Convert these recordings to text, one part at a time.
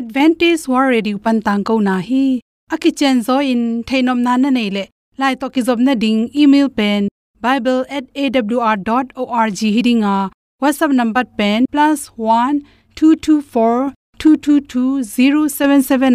advantage war ready pan tang ko na hi. Aki chen zo in thainom nan na nei le. Lai to ki job na ding, email pen bible@awr.org hiding a whatsapp number pen, plus one two two four two two two zero seven seven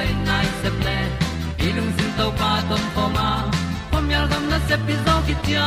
tan nai se ple ilung sin to pa tom pa ma pom yal gam na se pi zo ki tia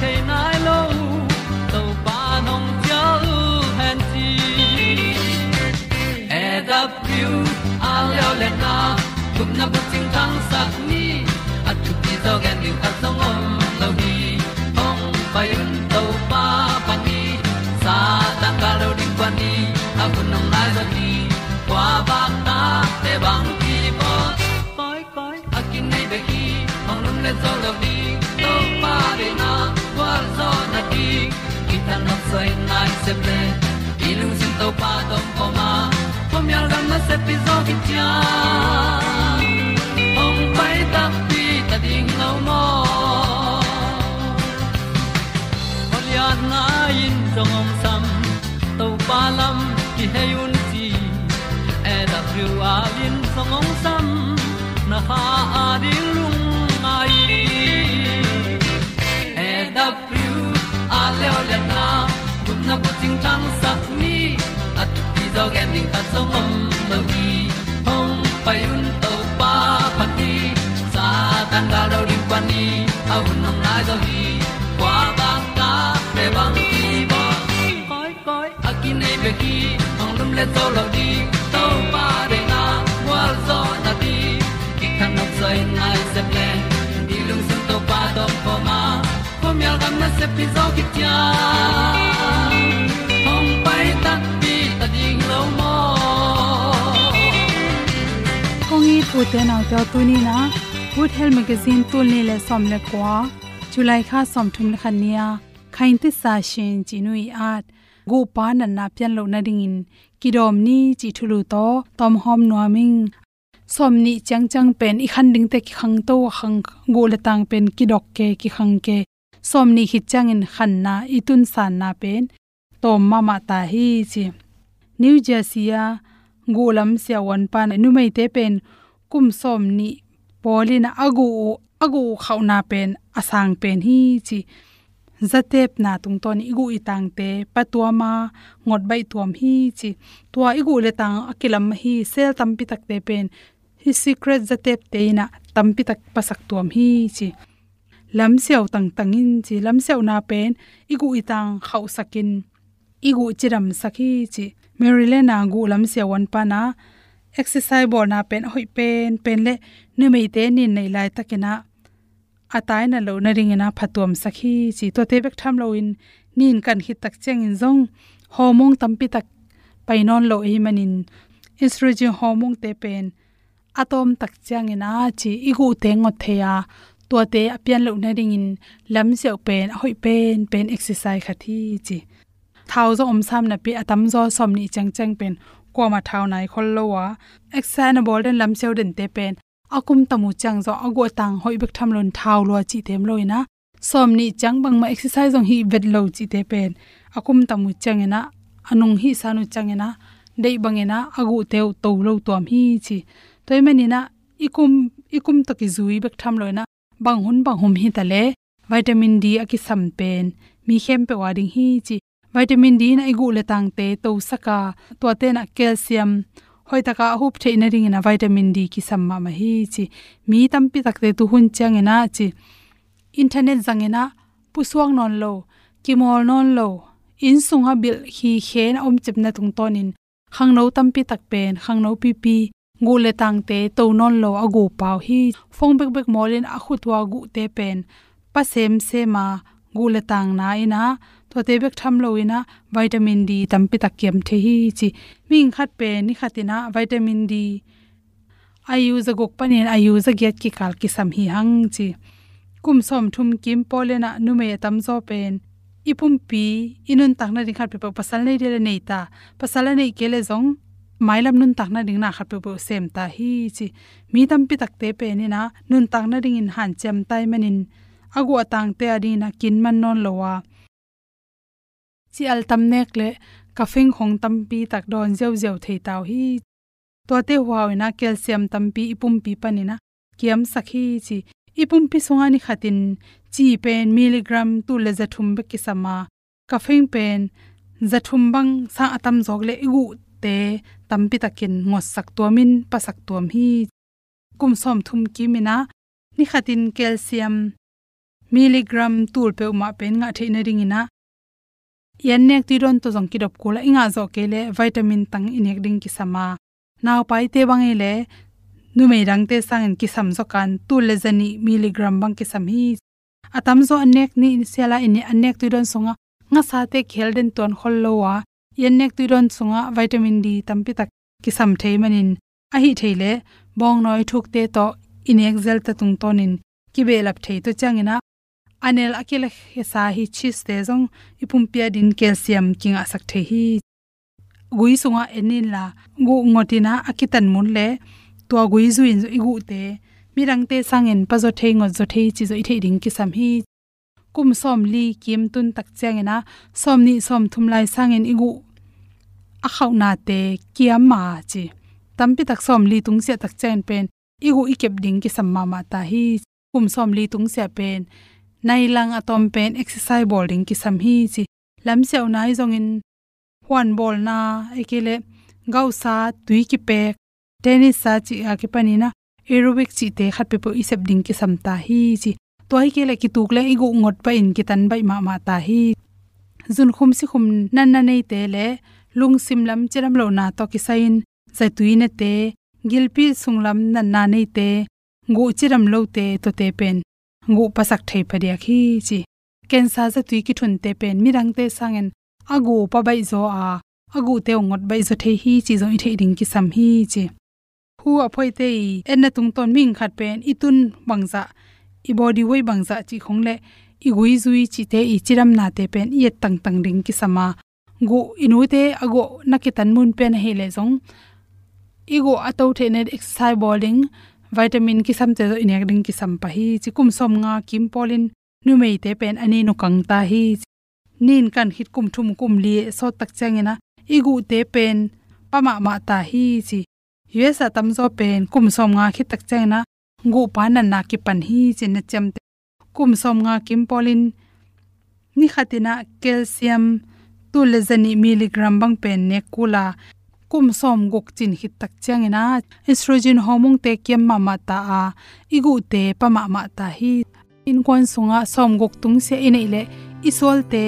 Ting te nai lo to pa nong pia u han ti e da pru a leo le na gup na bu ting tang sat ni at tu pi zo gen song om na nai se ple i lung sin to pa tom ko ma pom yal gam na se pi zo ki tia ong pai ta pi ta ding lo mo ol ya na in song om sam to pa lam ki hay un ti e da thru a lin song om sam na ha a ding ting tang sat ni at ti zo gen ding ta som mom lo gi hong pai un to pa pa ti sa tan ga do ri pa ni a un nong lai do gi kwa ba ta pe bang ti bo koi koi a ki nei be ki hong lum le to lo di to pa de na wa zo na ti ki kan nok sai nai se ple ni lung sun to pa do pa ma. Pom yal gam na se pi zo ki tia kong i pu te nau te tu ni na good health magazine tul ni le som le kwa july kha som thum le khania khain ti sa shin chi nui at go pa na na pian lo na ding in kidom ni chi thulu to tom hom noming somni chang chang pen i khan ding te ki khang to khang go le tang pen ki dok ke ki khang ke somni hi chang in khan na itun san na pen tom ma ma ta hi chi new jersey ya golam sia wan pan nu mai te pen kum somni polina agu agu khauna pen asang pen hi chi zatep na tung ton igu itang te patuama ngot bai tuam hi chi tua igu le tang akilam hi sel tampi tak te pen. Hi secret zatep te na tampi tak pasak tuam hi chi lam siaw tang tangin chi lam siaw na pen igu itang khau sakin. Igu chiram sakhi chi maryland gu lam siawan pa na exercise bol na pen hoi pen pen le nu mei te nin nei lai takena. Atai na lo na ring na phatom sakhi, chi to te bek tham lo in, nin kan hi tak cheng in zong. Homong tampi tak painon lo hi manin. Estrogen hormone te pen, atom tak chang ina chi igu te ngot theya. To te apian lo na ring in, lam seo pen, hoi pen pen exercise khathi chi. Thau zo om sam na pi atam zo som ni chang chang pen kwa ma thau nai khol lo wa exercise bol den lam seu den te pen akum tamu chang zo ago tang hoi bek tham lon thau lo chi tem loina som ni chang bang ma exercise ong hi vet lo chi te pen akum tamu chang ena anung hi sanu chang ena dei bang ena agu teu to lo tom hi chi toy mani na ikum ikum taki zui bek tham loina bang hun bang hum hi tale vitamin d aki sam pen mi khem pe wading hi chi vitamin d na igu le tang te to saka. To te na calcium. Hoi taka hup theina ring na vitamin d ki samma ma hi chi. Mi tampi takte tu hun chang ena chi. Internet zangena puswang non lo, kimol non lo in sunga bil hi khen om chipna tung tonin. Tam pi tak pen khangno pi pi gu le tang te to non lo agu pau hi. Phong bek bek molin a khutwa gu te pen. Pa sem se ma gu le tang na ina to te bek tham lo ina vitamin d tampi takyam the hi chi ming khat pe ni khatina vitamin d ayu za gok panin ayu za get ki kal ki sam hi hang chi kum som thum kim polena nume tam zo pen ipum pi inun takna ring khat pe pasal nei de nei ta pasal nei kele zong mailam nun takna ding na khat pe sem ta hi chi mi tam pi tak te pe ni na nun takna ding in han chem tai manin agu atang te adina kin man non lowa chi al tam nek le ka fing khong tam pi tak don zeu zeu thei taw hi. To te huaw na calcium tam pi ipum pi panina kiam sakhi chi ipum pi songa ni khatin chi pen milligram tu le za thum be kisama ka fing pen za thum bang sa atam jog le igu te tam pi takin ngos sak tuamin pasak tuam hi. Kum som thum ki mina ni khatin calcium milligram tur pe uma pen nga thein ringina yan nek ti ron to jong ki dop kula inga zo ke le vitamin tang inek ding ki sama naw pai te bang le nu me rang te sang in ki sam zo kan tu le zani milligram bang ki sam hi. Atam zo anek ni sela ini anek ti ron songa, nga sa te khel den ton khol lo wa. Yan nek ti ron songa vitamin d tampi tak ki sam thei manin. A hi theile bong noi thuk te to inek zel ta tung tonin. Ki be lap thei to changina anel akila hesa hi chis te zong ipum pia din calcium king asak the hi gui sunga enin la gu ngotina akitan mun le to gui zuin zo igu te mirang te sangen pa zo thei ngot zo thei chi zo i thei ding ki sam hi. Kum som li kim tun tak changena som ni som thum lai sangen igu a khau na te kiam ma chi. Tampi tak som li tung se tak chen pen, igu ikep ding ki samma ma ta hi. Kum som li tung se pen nai lang atom pen exercise bowling ki sam hi chi. Lam seo nai zong in hwan bol na ekile gau sa tui ki pe tennis sa chi a ki pani na aerobic chi te khat pe po isep ding ki sam ta hi chi. To hi kele ki tuk le igu ngot pa in ki tan bai ma ma ta hi. Zun khum si khum nan na nei te le lung sim lam chiram lo na to ki sain zai tui na te gilpi sunglam nan na nei te. Ngu chiram lo te to te pen ngu pasak thei padia khi chi. Kensa za tui ki thun te pen mirang te sangen agu pa bai zo a. Agu te ngot bai zo thei hi chi zo i thei ding ki sam hi chi. Hu a phoi te en na tung ton ming khat pen itun bangza i body wei bangza chi khong le. I gui zui chi te i chiram na te pen i tang tang ding ki sama. Gu inu te ago nakitan mun pen he le zong. Igo ato the ne exercise bowling vitamin ki sam te zo inek ding ki sam pa hi chi kum som nga, kim polin nu mei te pen ani no kang ta hi. Nin kan hit kum thum kum li so tak changena igu te pen, pama ma ta hi chi. Yuesa tam zo pen, kum som nga khit tak changena ngu pa na na ki pan hi chin na cham te. Kum som nga, kim polin, ni khatina calcium tu le zani miligram bang pen ne kula kum som guk chin hit tak changena estrogen hormone te kem ma ma ta a. Igu te pa ma ma ta hi. In kwan sunga som guk tung se ine ile. Isol te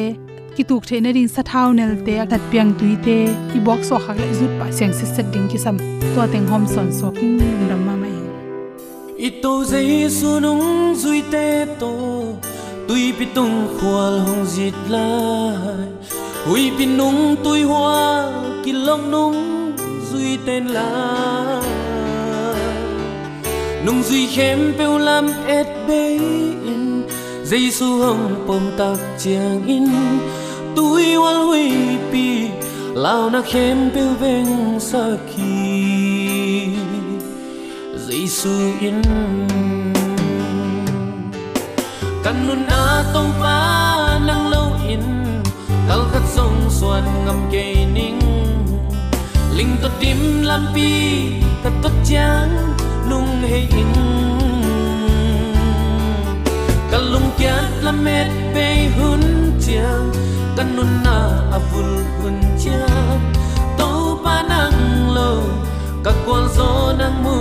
ki tuk the na ring sa thau nel te that piang tui te. I box so khak le zut pa seng se set ding ki sam to teng hom son so king ram ma mai ito zai su nung zui te to. Tui pitung khwal hong jit lai hui pin nung tui hoa ki long nung duy tên là nung duy khem peu lam et bê in dây su hồng pom tak chiang in. Tui hoa hui pi, lao na khem peu veng sa ki. Dây su in. Kan nun na tong pa nang tal khat song suan ngam ke ning linh to tim lam pi ta to chang nung he in. Kalung kiat la met pe hun chiang kanun na avul hun chiang. To pa nang lo ka kwal zo nang mu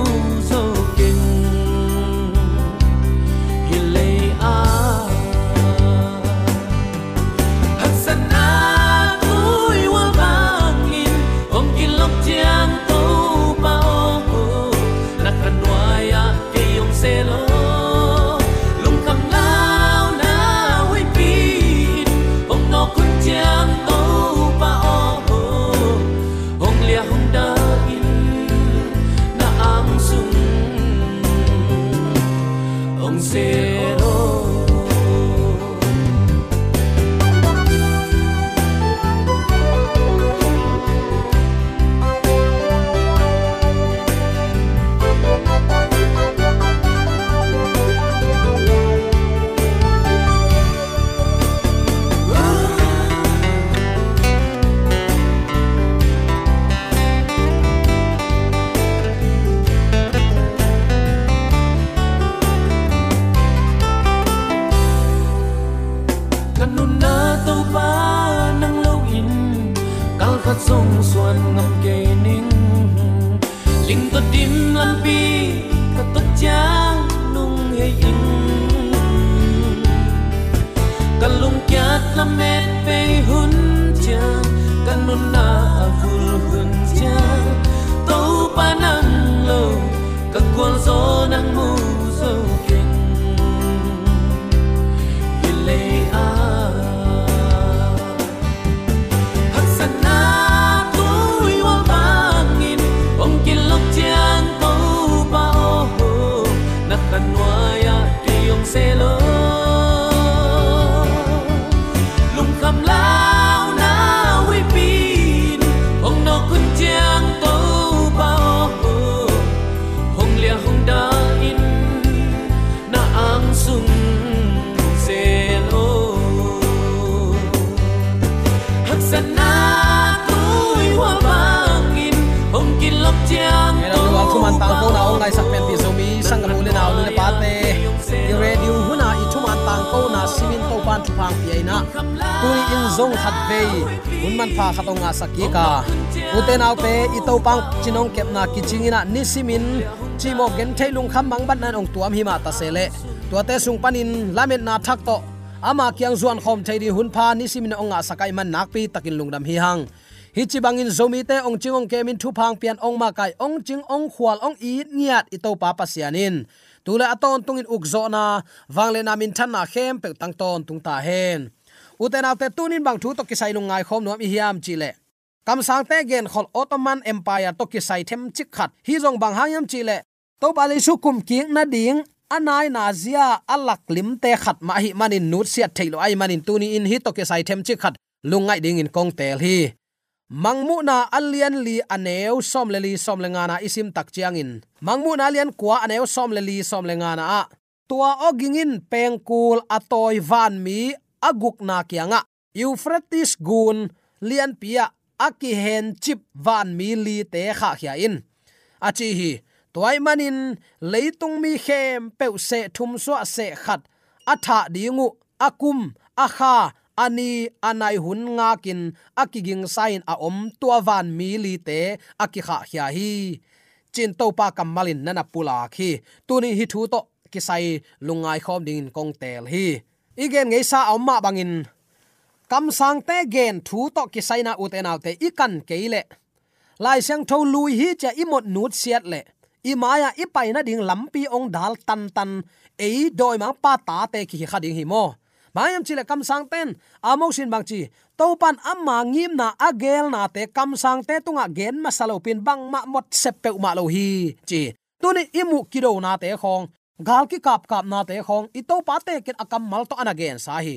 lai sak pen ti zomi sang gamu le naw le pat te i radio huna i thuman tang ko na simin to pan thu phang pi ai na. Tui in zong khat ve hun man pha khatong nga saki ka. Ute naw pe, i to pang chinong kep na ki chingina ni simin chimo gen thailung kham mang ban nan ong tuam hi ma ta sele tuate sung panin lamen na thak to. Ama kyang zuan khom thaidi hun pha, ni simin ong nga sakai man nak pi takin lungdam hi hang hi chi bangin zomi te ong chingong kemin thu phang pian ong ma kai ong ching ong khwal ong i niat i to pa pasianin tule aton tungin ukzo na wangle na min than na khem pe tang ton tung ta hen. Uten autte tunin bang thu to kisai lung ngai khom nuam i hiam chile kam sang te gen khol ottoman empire to kisai them chik khat. Hi jong bang hayam chile to bali su kum king na ding anai na zia alak lim te khat ma hi manin nut sia thailo ai manin tuni in hi to ki sai them chi khat. Lungai ding in kong tel hi mangmu na alian li aneu som le li som le ngana isim tak chiang in mangmu na alian kwa aneu som le li som le ngana a. Tua ogingin pengkul atoy van mi aguk na kianga. Euphrates gun, lian pia aki hen chip van mi li te kha khia in. Achi hi toy manin, leitung mi khem pe se thum so se khat. Atha dingu, akum, akha ani, anai hun nga kin akiging sain a om tua van mi li te akikha hia hi. Chin to pa kamalin nana pula khi tuni hi thu to, kisai lungai khom ding kong tel hi. Igen ngei sa amma bangin. Kam sang te gen thu to kisai na uten autte ikan keile lai sang tho lui hi cha imot nut siat le. I maya i pai na ding lampi ong dal tan tan. Ei doi ma pa ta te ki khading hi mo mayam chile kam sang ten amo sin bang chi to pan amma ngim na agel na te kam sang te tunga gen masalo pin bang ma mot sep pe ma lo hi chi tuni imu kido na te khong gal ki kap kap na te khong i to pa te ket akam mal to an again sa hi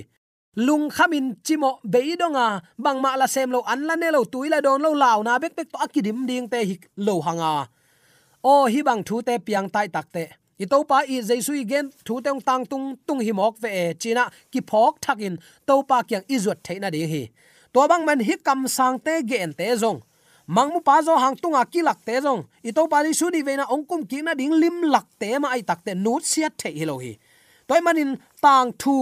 lung khamin chimo beidonga bangma la sem lo an la ne lo tuila don lo law na bek bek to akidim ding te hi lo hanga o hi bang thu te piang tai tak te i to pa i jesu gen thu teng tang tung tung hi mok ve china, ki phok thakin to pa kyang izot theina ding hi. To bang man hi kam sang te gen te zong. Mangmu pa zo hang tunga kilak te zong. I to pa ri su di ve na ong kum ki na ding lim lak te ma ai tak te nut sia the hi lo hi. Toy manin tang thu,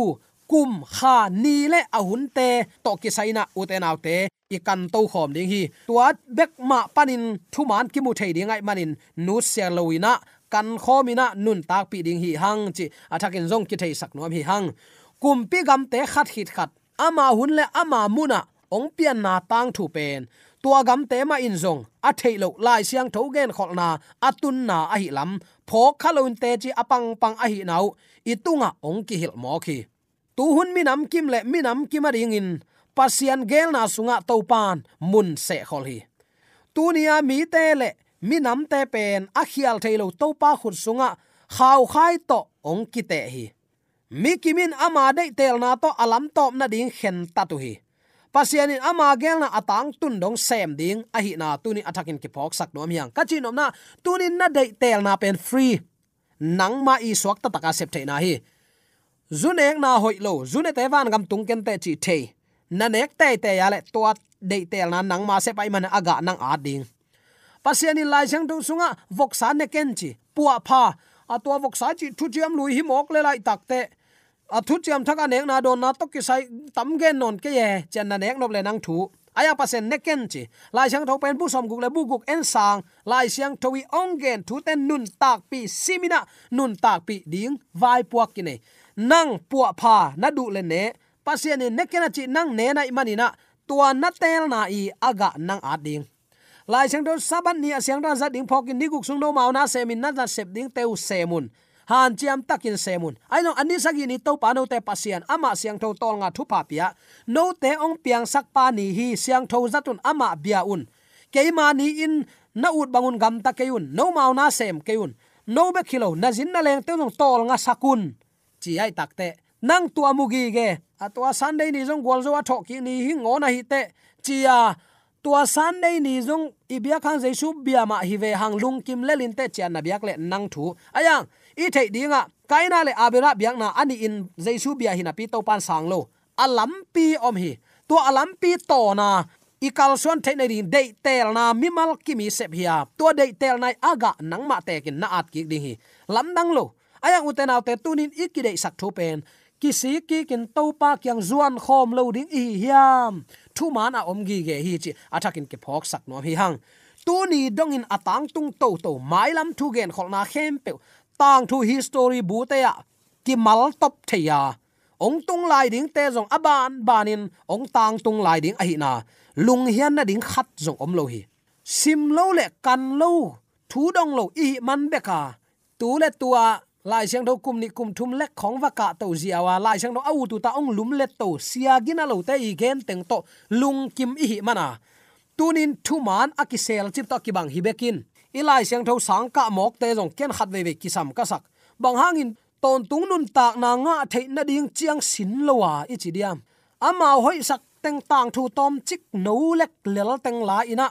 kum, kha, ni le ahun te, to ki saina uten autte i kan to khom ding hi. Tuat bek ma panin thuman ki mu thei ding ai manin nu se loina kan khomina nun tak pi ding hi hang chi athakin zong ki thei sak nom hi hang. Kum pi gam te khat hit khat. Ama hun le ama muna, ong pian na tang thu pen. Tua gam te ma in zong, a thei lo lai siang tho gen khol na atun na a hi lam. Pho khalon te chi apang pang a hi nau. Itunga ong ki hil mo khi tu hun mi nam kim le mi nam kim a ring in. Pasian gel na sunga topan mun se khol hi. Tunia mi te le mi nam te pen, a khial thailo to pa khut sunga khaw khai to ong ki te hi. Mi kimin ama de tel na to alam top na ding khen ta tu hi. Pasianin ama gel na atang tun dong sem ding, a hi na tuni athakin ki phok sak nom yang ka chinom na, tunin na de tel na pen free. Nang ma i swak ta taka sep the na hi. Zunek na hoi lo, zune te van gam tung ken te chi the na nek te te ya le to de tel na nang ma se pai man aga nang a ding pasiani lai sang tu sunga voksa ne ken chi puwa pha. A to vok chi, thu chiam lui hi mok le lai takte a thu chiam thaka nek na don na to ki sai tam gen non ke ye, chen na nek nop le nang thu. Aya pasen neken chi, lai siang tho pen bu som guk le bu guk en sang, lai siang tho wi ong gen thu ten nun tak pi simina nun tak pi ding vai puak ki ne. Nang puwa pha na du le ne. Pasian ne kena chi, nang ne na imani na, tua na tel na i, aga nang ading lai chang do saban ni asyang da zat ding phokin ni guk sung do mau na semin na da sep ding teu semun han chiam takin semun ai no ani sagi ni to pa no te pasian ama siang tho tol nga thu pa pia no te ong piang sak pa ni hi siang tho zatun ama bia un. Keima ni in na ut bangun gam ta keun no mau na sem keun no be khilo, na jin na leng te nong tol nga sakun chi ai takte nang tua mugi ge. Atwa sunday ni jong gol zo a thoki ni hi ngona hi te. Chia tua san sunday ni jong ibia khang jesu bia ma hi ve hang lung kim le lin te chian na biak le nang thu. Ayang i thei dinga kaina le abira biak na ani in jesu bia hi na pi to pan sang lo. Alam pi om hi. To alam pi to na ikal son thei nei din dei tel na mimal kimi sep hiya to dei tel nai aga nang ma te kin na at ki ding hi. Lam dang lo. Aya uten autte tunin ikidei sak thu pen kisi ki kin to pa kyang zuan khom lo ding i hiam. Thu man a om gi ge hi chi athakin ke phok sak no hi hang. Tu ni dong in atang tung to to mai lam thu gen khol na khem pe. Tang thu history bu te ya. Ki mal top the ya. Ong tung lai ding te jong aban banin ong tang tung lai ding a hi na. Lung hian na ding khat jong om lo hi. Sim lo le kan lo. Thu dong lo i man beka. Tu le tua lai siang do kum ni kum thum lek khong wa ka to ziawa lai siang do au tu ta ong lum let to sia gina lo te i gen teng to lung kim i hi mana tunin thu man akisel chip to ki bang hi bekin i lai siang tho sang ka mok te jong ken khat ve ve ki sam ka sak. Bang hangin ton tung nun tak na nga thei na ding chiang sin lowa i chi diam. Ama hoi sak teng tang thu tom chik no lek lel teng la ina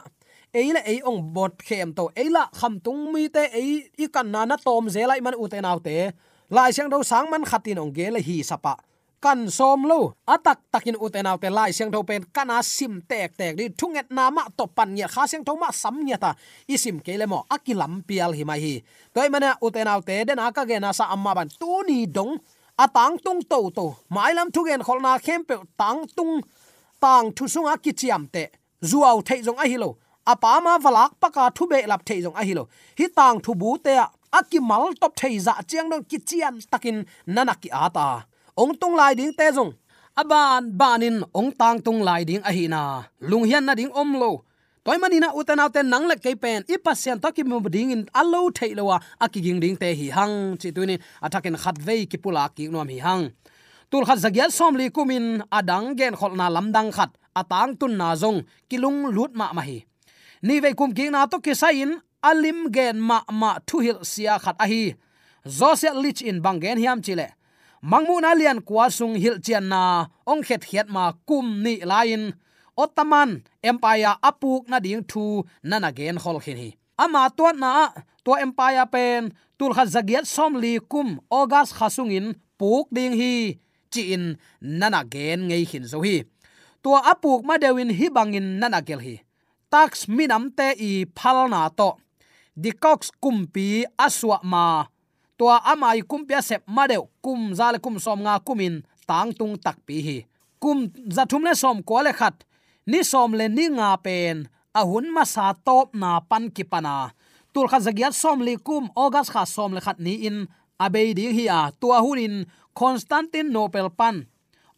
eile ei ong bot khem to eila kham tung mi te ei i kan na na tom lại man ute te nau lại lai siang do sang man khatin ong ge le hi sapa kan som lo atak takin uten autte lai siang tho pen kana sim tek tek di thunget na ma to pan nya kha siang tho ma sam nya ta. Isim kele mo akilam pial hi mai hi. Toy mana uten autte den aka ge na sa amma ban tu ni dong. Atang tung to to mai lam thu gen kholna khem pe tang tung. Tang thu sunga ki chiam te. Zuaw thei jong a hi lo apa ma valak paka thu be lap thei jong a hilo hi tang thu bu te aki mal top thei za dạ chiang dong ki chian takin nanaki ata ong tung lai ding te zong aban banin ong tang tung lai ding a hina lung hian na ding om lo. Toy manina uten auten nang le ke pen i pasien to ki mum ding in allo theilowa akiging ding te hi hang chi tuini athaken khat ve ki pula ki nom hi hang tul khat dạ zagya som li kumin adang gen khol na lamdang khat atang tun na zong kilung lut ma ma hi ni ve kum king na to ki alim gen ma ma thu hil sia khat a hi. Zose lich in bangen hiam chile mangmu na lian kwa sung hil chian na, ong khet hiat ma kum ni lain ottoman empire apuk na ding thu nana gen hol khin hi. Ama to na to empire pen, tul kha zagiat som li kum august khasungin puk ding hi, chi in nana gen ngei khin zo hi. Tua apuk ma dewin hi bangin nana gel hi tax minam te i phalna to. Dikox kumpi aswa ma. Tua amai kumpia sep madeu kum zal kum som nga kumin tang tung tak pi hi. Kum zathum le som ko le khat. Ni som le ni nga pen. Ahun ma sa top na pan ki pana tul kha zagiat som li kum august kha som le khat ni in. Abei ding hi a. Tua hunin constantinople pan.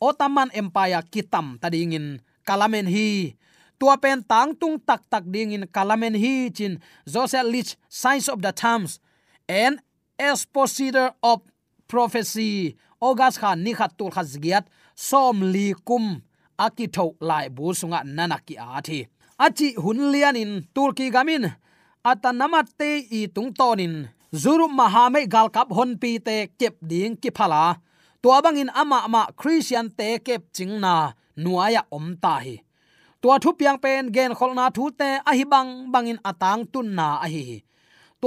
Ottoman empire kitam tading in. Kalamen hi tua pen tang tung tak tak ding in kalamen hi chin joseph lich signs of the times, and expositor of prophecy, august khan ni khat tul khaz giat som li kum, aki tho lai bu sunga nanaki a thi. Achi hun lian in turki gamin atanamat te i tung tonin zuru mahame gal kap hon pi te kep ding ki phala. Tua bangin ama ama christian te kep chingna nuaya om ta hi tua thu piang pen gen kholna thu te a hi bang bangin atang tun na a hi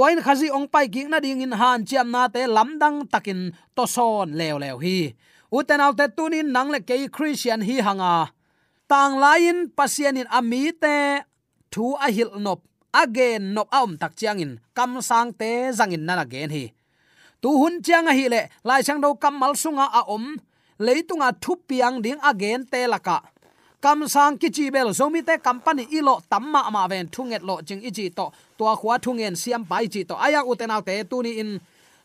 in khazi ong pai ki na ding in han chiam na te lamdang takin to son lew lew hi. Uten autte tunin nang le ke christian hi hanga. Tang lain pasian in ami te thu a hil nop again nop aum tak chiang in kam sang te zangin na again hi. Tu hun chiang a hi le, lai chang do kamal sunga a om leitunga thu piang ding again te laka kam sang ki chi bel zomi te company ilo tamma ma ven thunget lo ching ichi to, tua khwa thungen siam pai chi to. Aya utenaw te tuni in,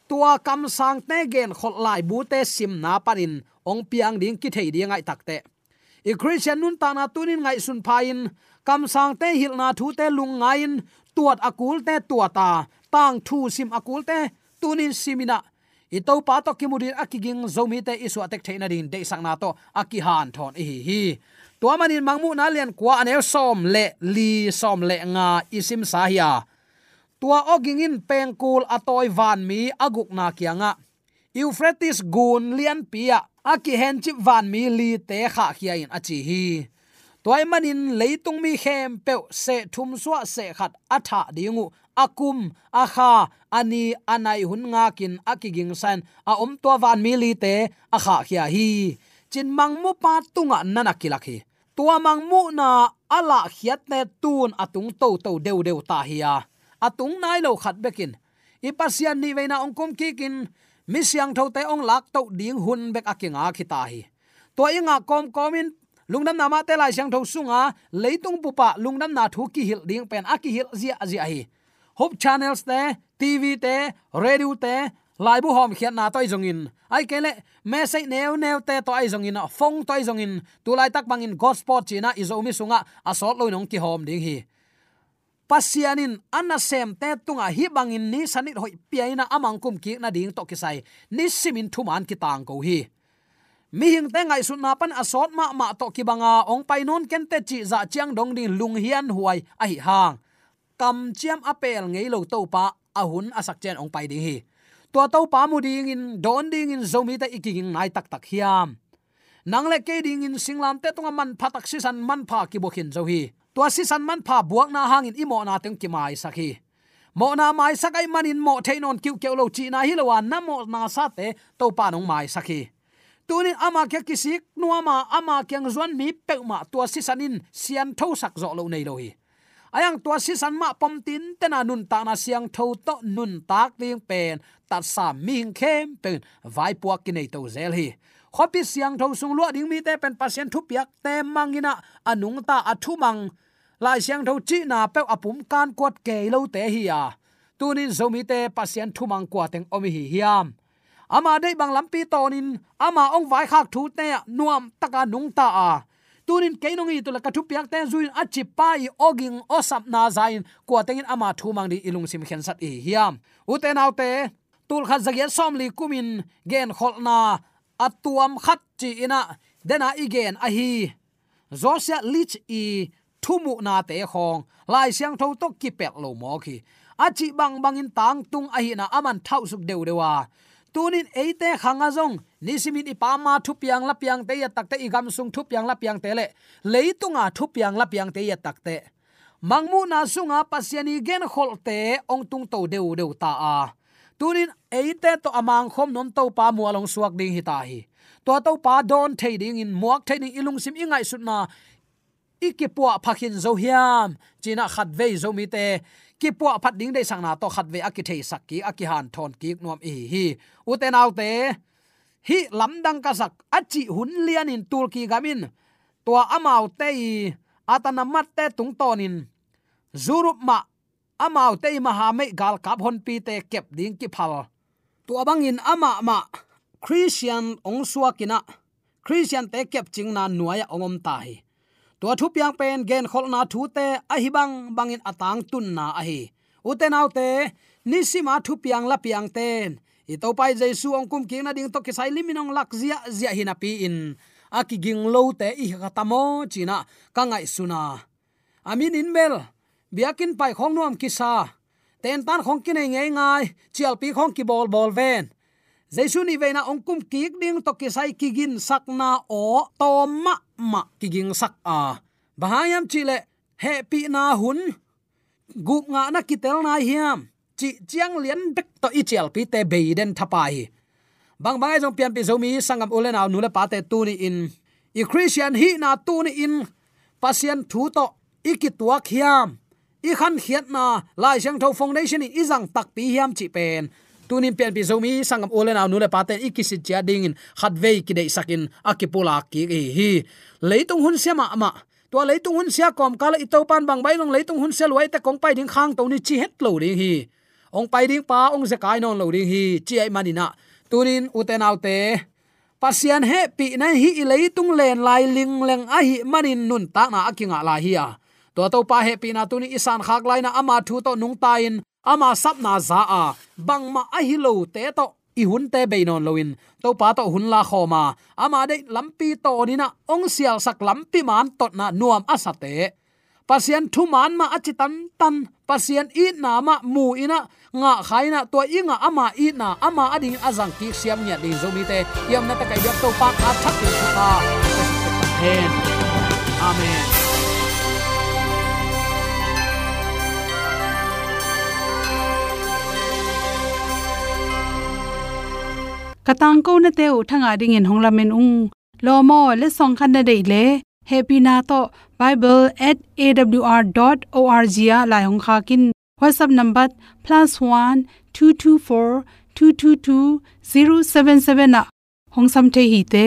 tua kam sang te gen khol lai bu te sim na parin ong piang ding ki thei ding ai takte i christian nun ta na tunin ngai sun phain kam sang te hil na thu te lung ngain tuat akul te tuata tang thu sim akul te tunin simina i to pa to kimurin akiging zomi te isu atek theina din de sang na to akihan thon hi hi tua manin mangmu na lian kwa anel som le li som le nga isim sahia tua oging in pengkul atoy van mi aguk na kianga euphrates gun lian pia, aki hen chip van mi li te kha khia in achi hi. Toy manin leitung mi khem pe se thum suwa se khat atha dingu. Akum, akha, ani, anai hun nga kin akiging san. A om to van mi li te akha khia hi. Chin mang mu pa tunga nana kilakhi tua mang mu na ala khiat ne tun, atung to to deu deu ta hiya atung nai lo khat bekin. Ipasian ni veina ongkom kikin mi siang tho te ong lak to ding hun bek akinga khita hi. To inga kom komin, lungnam nama te lai siang tho sunga, leitung pupa lungnam na thu ki hil ding pen aki hil zia zia hi. Hope channels te tv te, radio te lai bu hom khiat na toy in. Ai kele me se neu neu te to ai in, phong toy in. Tu lai tak bangin gospel china izomi sunga asol loi nong ki hom ding hi. Pasianin anna sem te tunga hi bangin ni sanit hoi piaina amang kum ki na ding to kisai ni simin thuman ki tang ko hi. Mi hing te ngai sun na pan asot ma ma to ki banga, ong pai non ken te chi za chiang dong ding lung hian huai a hi hang. Kam chiam apel ngei lo to pa ahun asak chen ong pai ding hi to to pa mu ding in don ding in, zomi ta iking nai tak tak hiam. Nang le ke ding in singlam te tonga man phatak si san man pha ki bokhin zo hi. Tua si san man pha buak na hangin imo na teng ki mai sakhi mo na mai sakai manin mo theinon kiu keu lo chi na hi lo na mo na sa te to pa nong mai sakhi tunin ama kya kisik, nuama ama kyang zuan mi peuma tua si sanin sian tho sak zo lo nei lo hi ayang tua si san ma pom tin tena nun ta na siang tho to nun tak ding pen ta sa ming khem pen vai puak ki nei to zel hi khopi siang tho sung lo ding mi te pen pasien thu piak te mangina anung ta athu mang lai siang tho chi na pe apum kan kwat ke lo te hi ya tunin zomi te pasien thu mang kwa teng omi hi hiam ama dei bang lampi tonin ama ong vai khak thu te nuam taka nung ta a tunin keinongi to la kathu piak te, zuin achi pai oging osap na zain. Ko tengin ama thu mang di ilung sim khen sat e hiam. Uten autte tul khat zagya som li kumin gen kholna atuam khat chi ina. Dena igen a hi. Zosia lich i thumu na te khong. Lai siang tho to ki pek lo mo khi. Achi bang bangin tang tung a hi na aman thau suk deu dewa tunin eite khanga zong nisimin ipama thu piang la piang te ya takte igam sung thu piang la piang te le, leitunga thu piang la piang te ya takte mangmu na sunga pasiani gen kholte ong tung to deu deu ta a. Tunin eite to amang khom non to pa mu along suak ding hi ta hi. To to pa don thei ding in muak thei ding ilung sim ingai sutna ikipua phakhin zo hiam, china khat ve zo mi te ki po phat ding dei sang na to khat ve aki thei sak ki aki han thon ki nuam e hi uten autte hi lamdang ka sak achi hun lian in tul ki gamin. To amau te atana mat te tung tonin zurup ma amau te ma ha me gal kap hon pi te kep ding ki phal to in ama ma, christian ong suakina christian te kep ching na nuaya ongom ta hi to thu piang pen gen khol na thu te, a hi bang bangin atang tun na a hi. Uten autte nisima thu piang la piang ten. I to pai jesu ong kum king na ding to ki sai liminong lak zia zia hina pi in aki ging lo te i khatamo china, ka ngai suna amin in bel biakin pai khong nuam ki sa ten tan khong ki nei ngai e ngai, chial pi khong ki bol bol ven jesu ni veina ongkum kik ding to ki sai sắc sakna o to ma ma kiging sak à. a bahayam chile he pi na hun gup nga na kitel na hiam chi chiang lian bek to ít chel pi te beiden thapai bang bang jong pian pi zomi sangam ulen aw nule pa te tu ni in. I christian hi na tu ni in pasien thu to ikituak hiam i khan khiat na, lai sang tho foundation i zang tak pi hiam chi pen tunin pian pi zomi, sangam olen aw nule paten ikisi chia ding in khat vei ki dei sakin, akipula ki hi. Leitung hun sema ama to leitung hun sia kom kala ito pan bang bai long leitung hun sel wai ta kong pai ding khang to ni chi het lo ding hi. Ong pai ding pa, ong se kai non lo ding hi, chi ai manina tunin uten autte pasian he pi na hi leitung len lai ling leng a hi manin nun ta na akinga la hi a. To to pa he pi na tuni isan khak lai na ama thu to nung ta in ama sap na za a. Bang ma a hi lo te to, i hun te be non loin to pa to hun la khoma ama de lampi to ni na, ong sial sak lampi man tot na nuam asate pasien thu man ma achi tan tan. Pasien i na ma mu ina nga khaina to inga ama i na ama ading azang ki siam nya ding zomi te. Yam na ta kai yak to pa ka thak ki ka amen. Katang ko na te u thanga ding in honglamen ung lo mo le song khan na dei le happy na to bible@awr.org ya la hong kha kin whatsapp number +1 224 222 077 na hong sam the hi te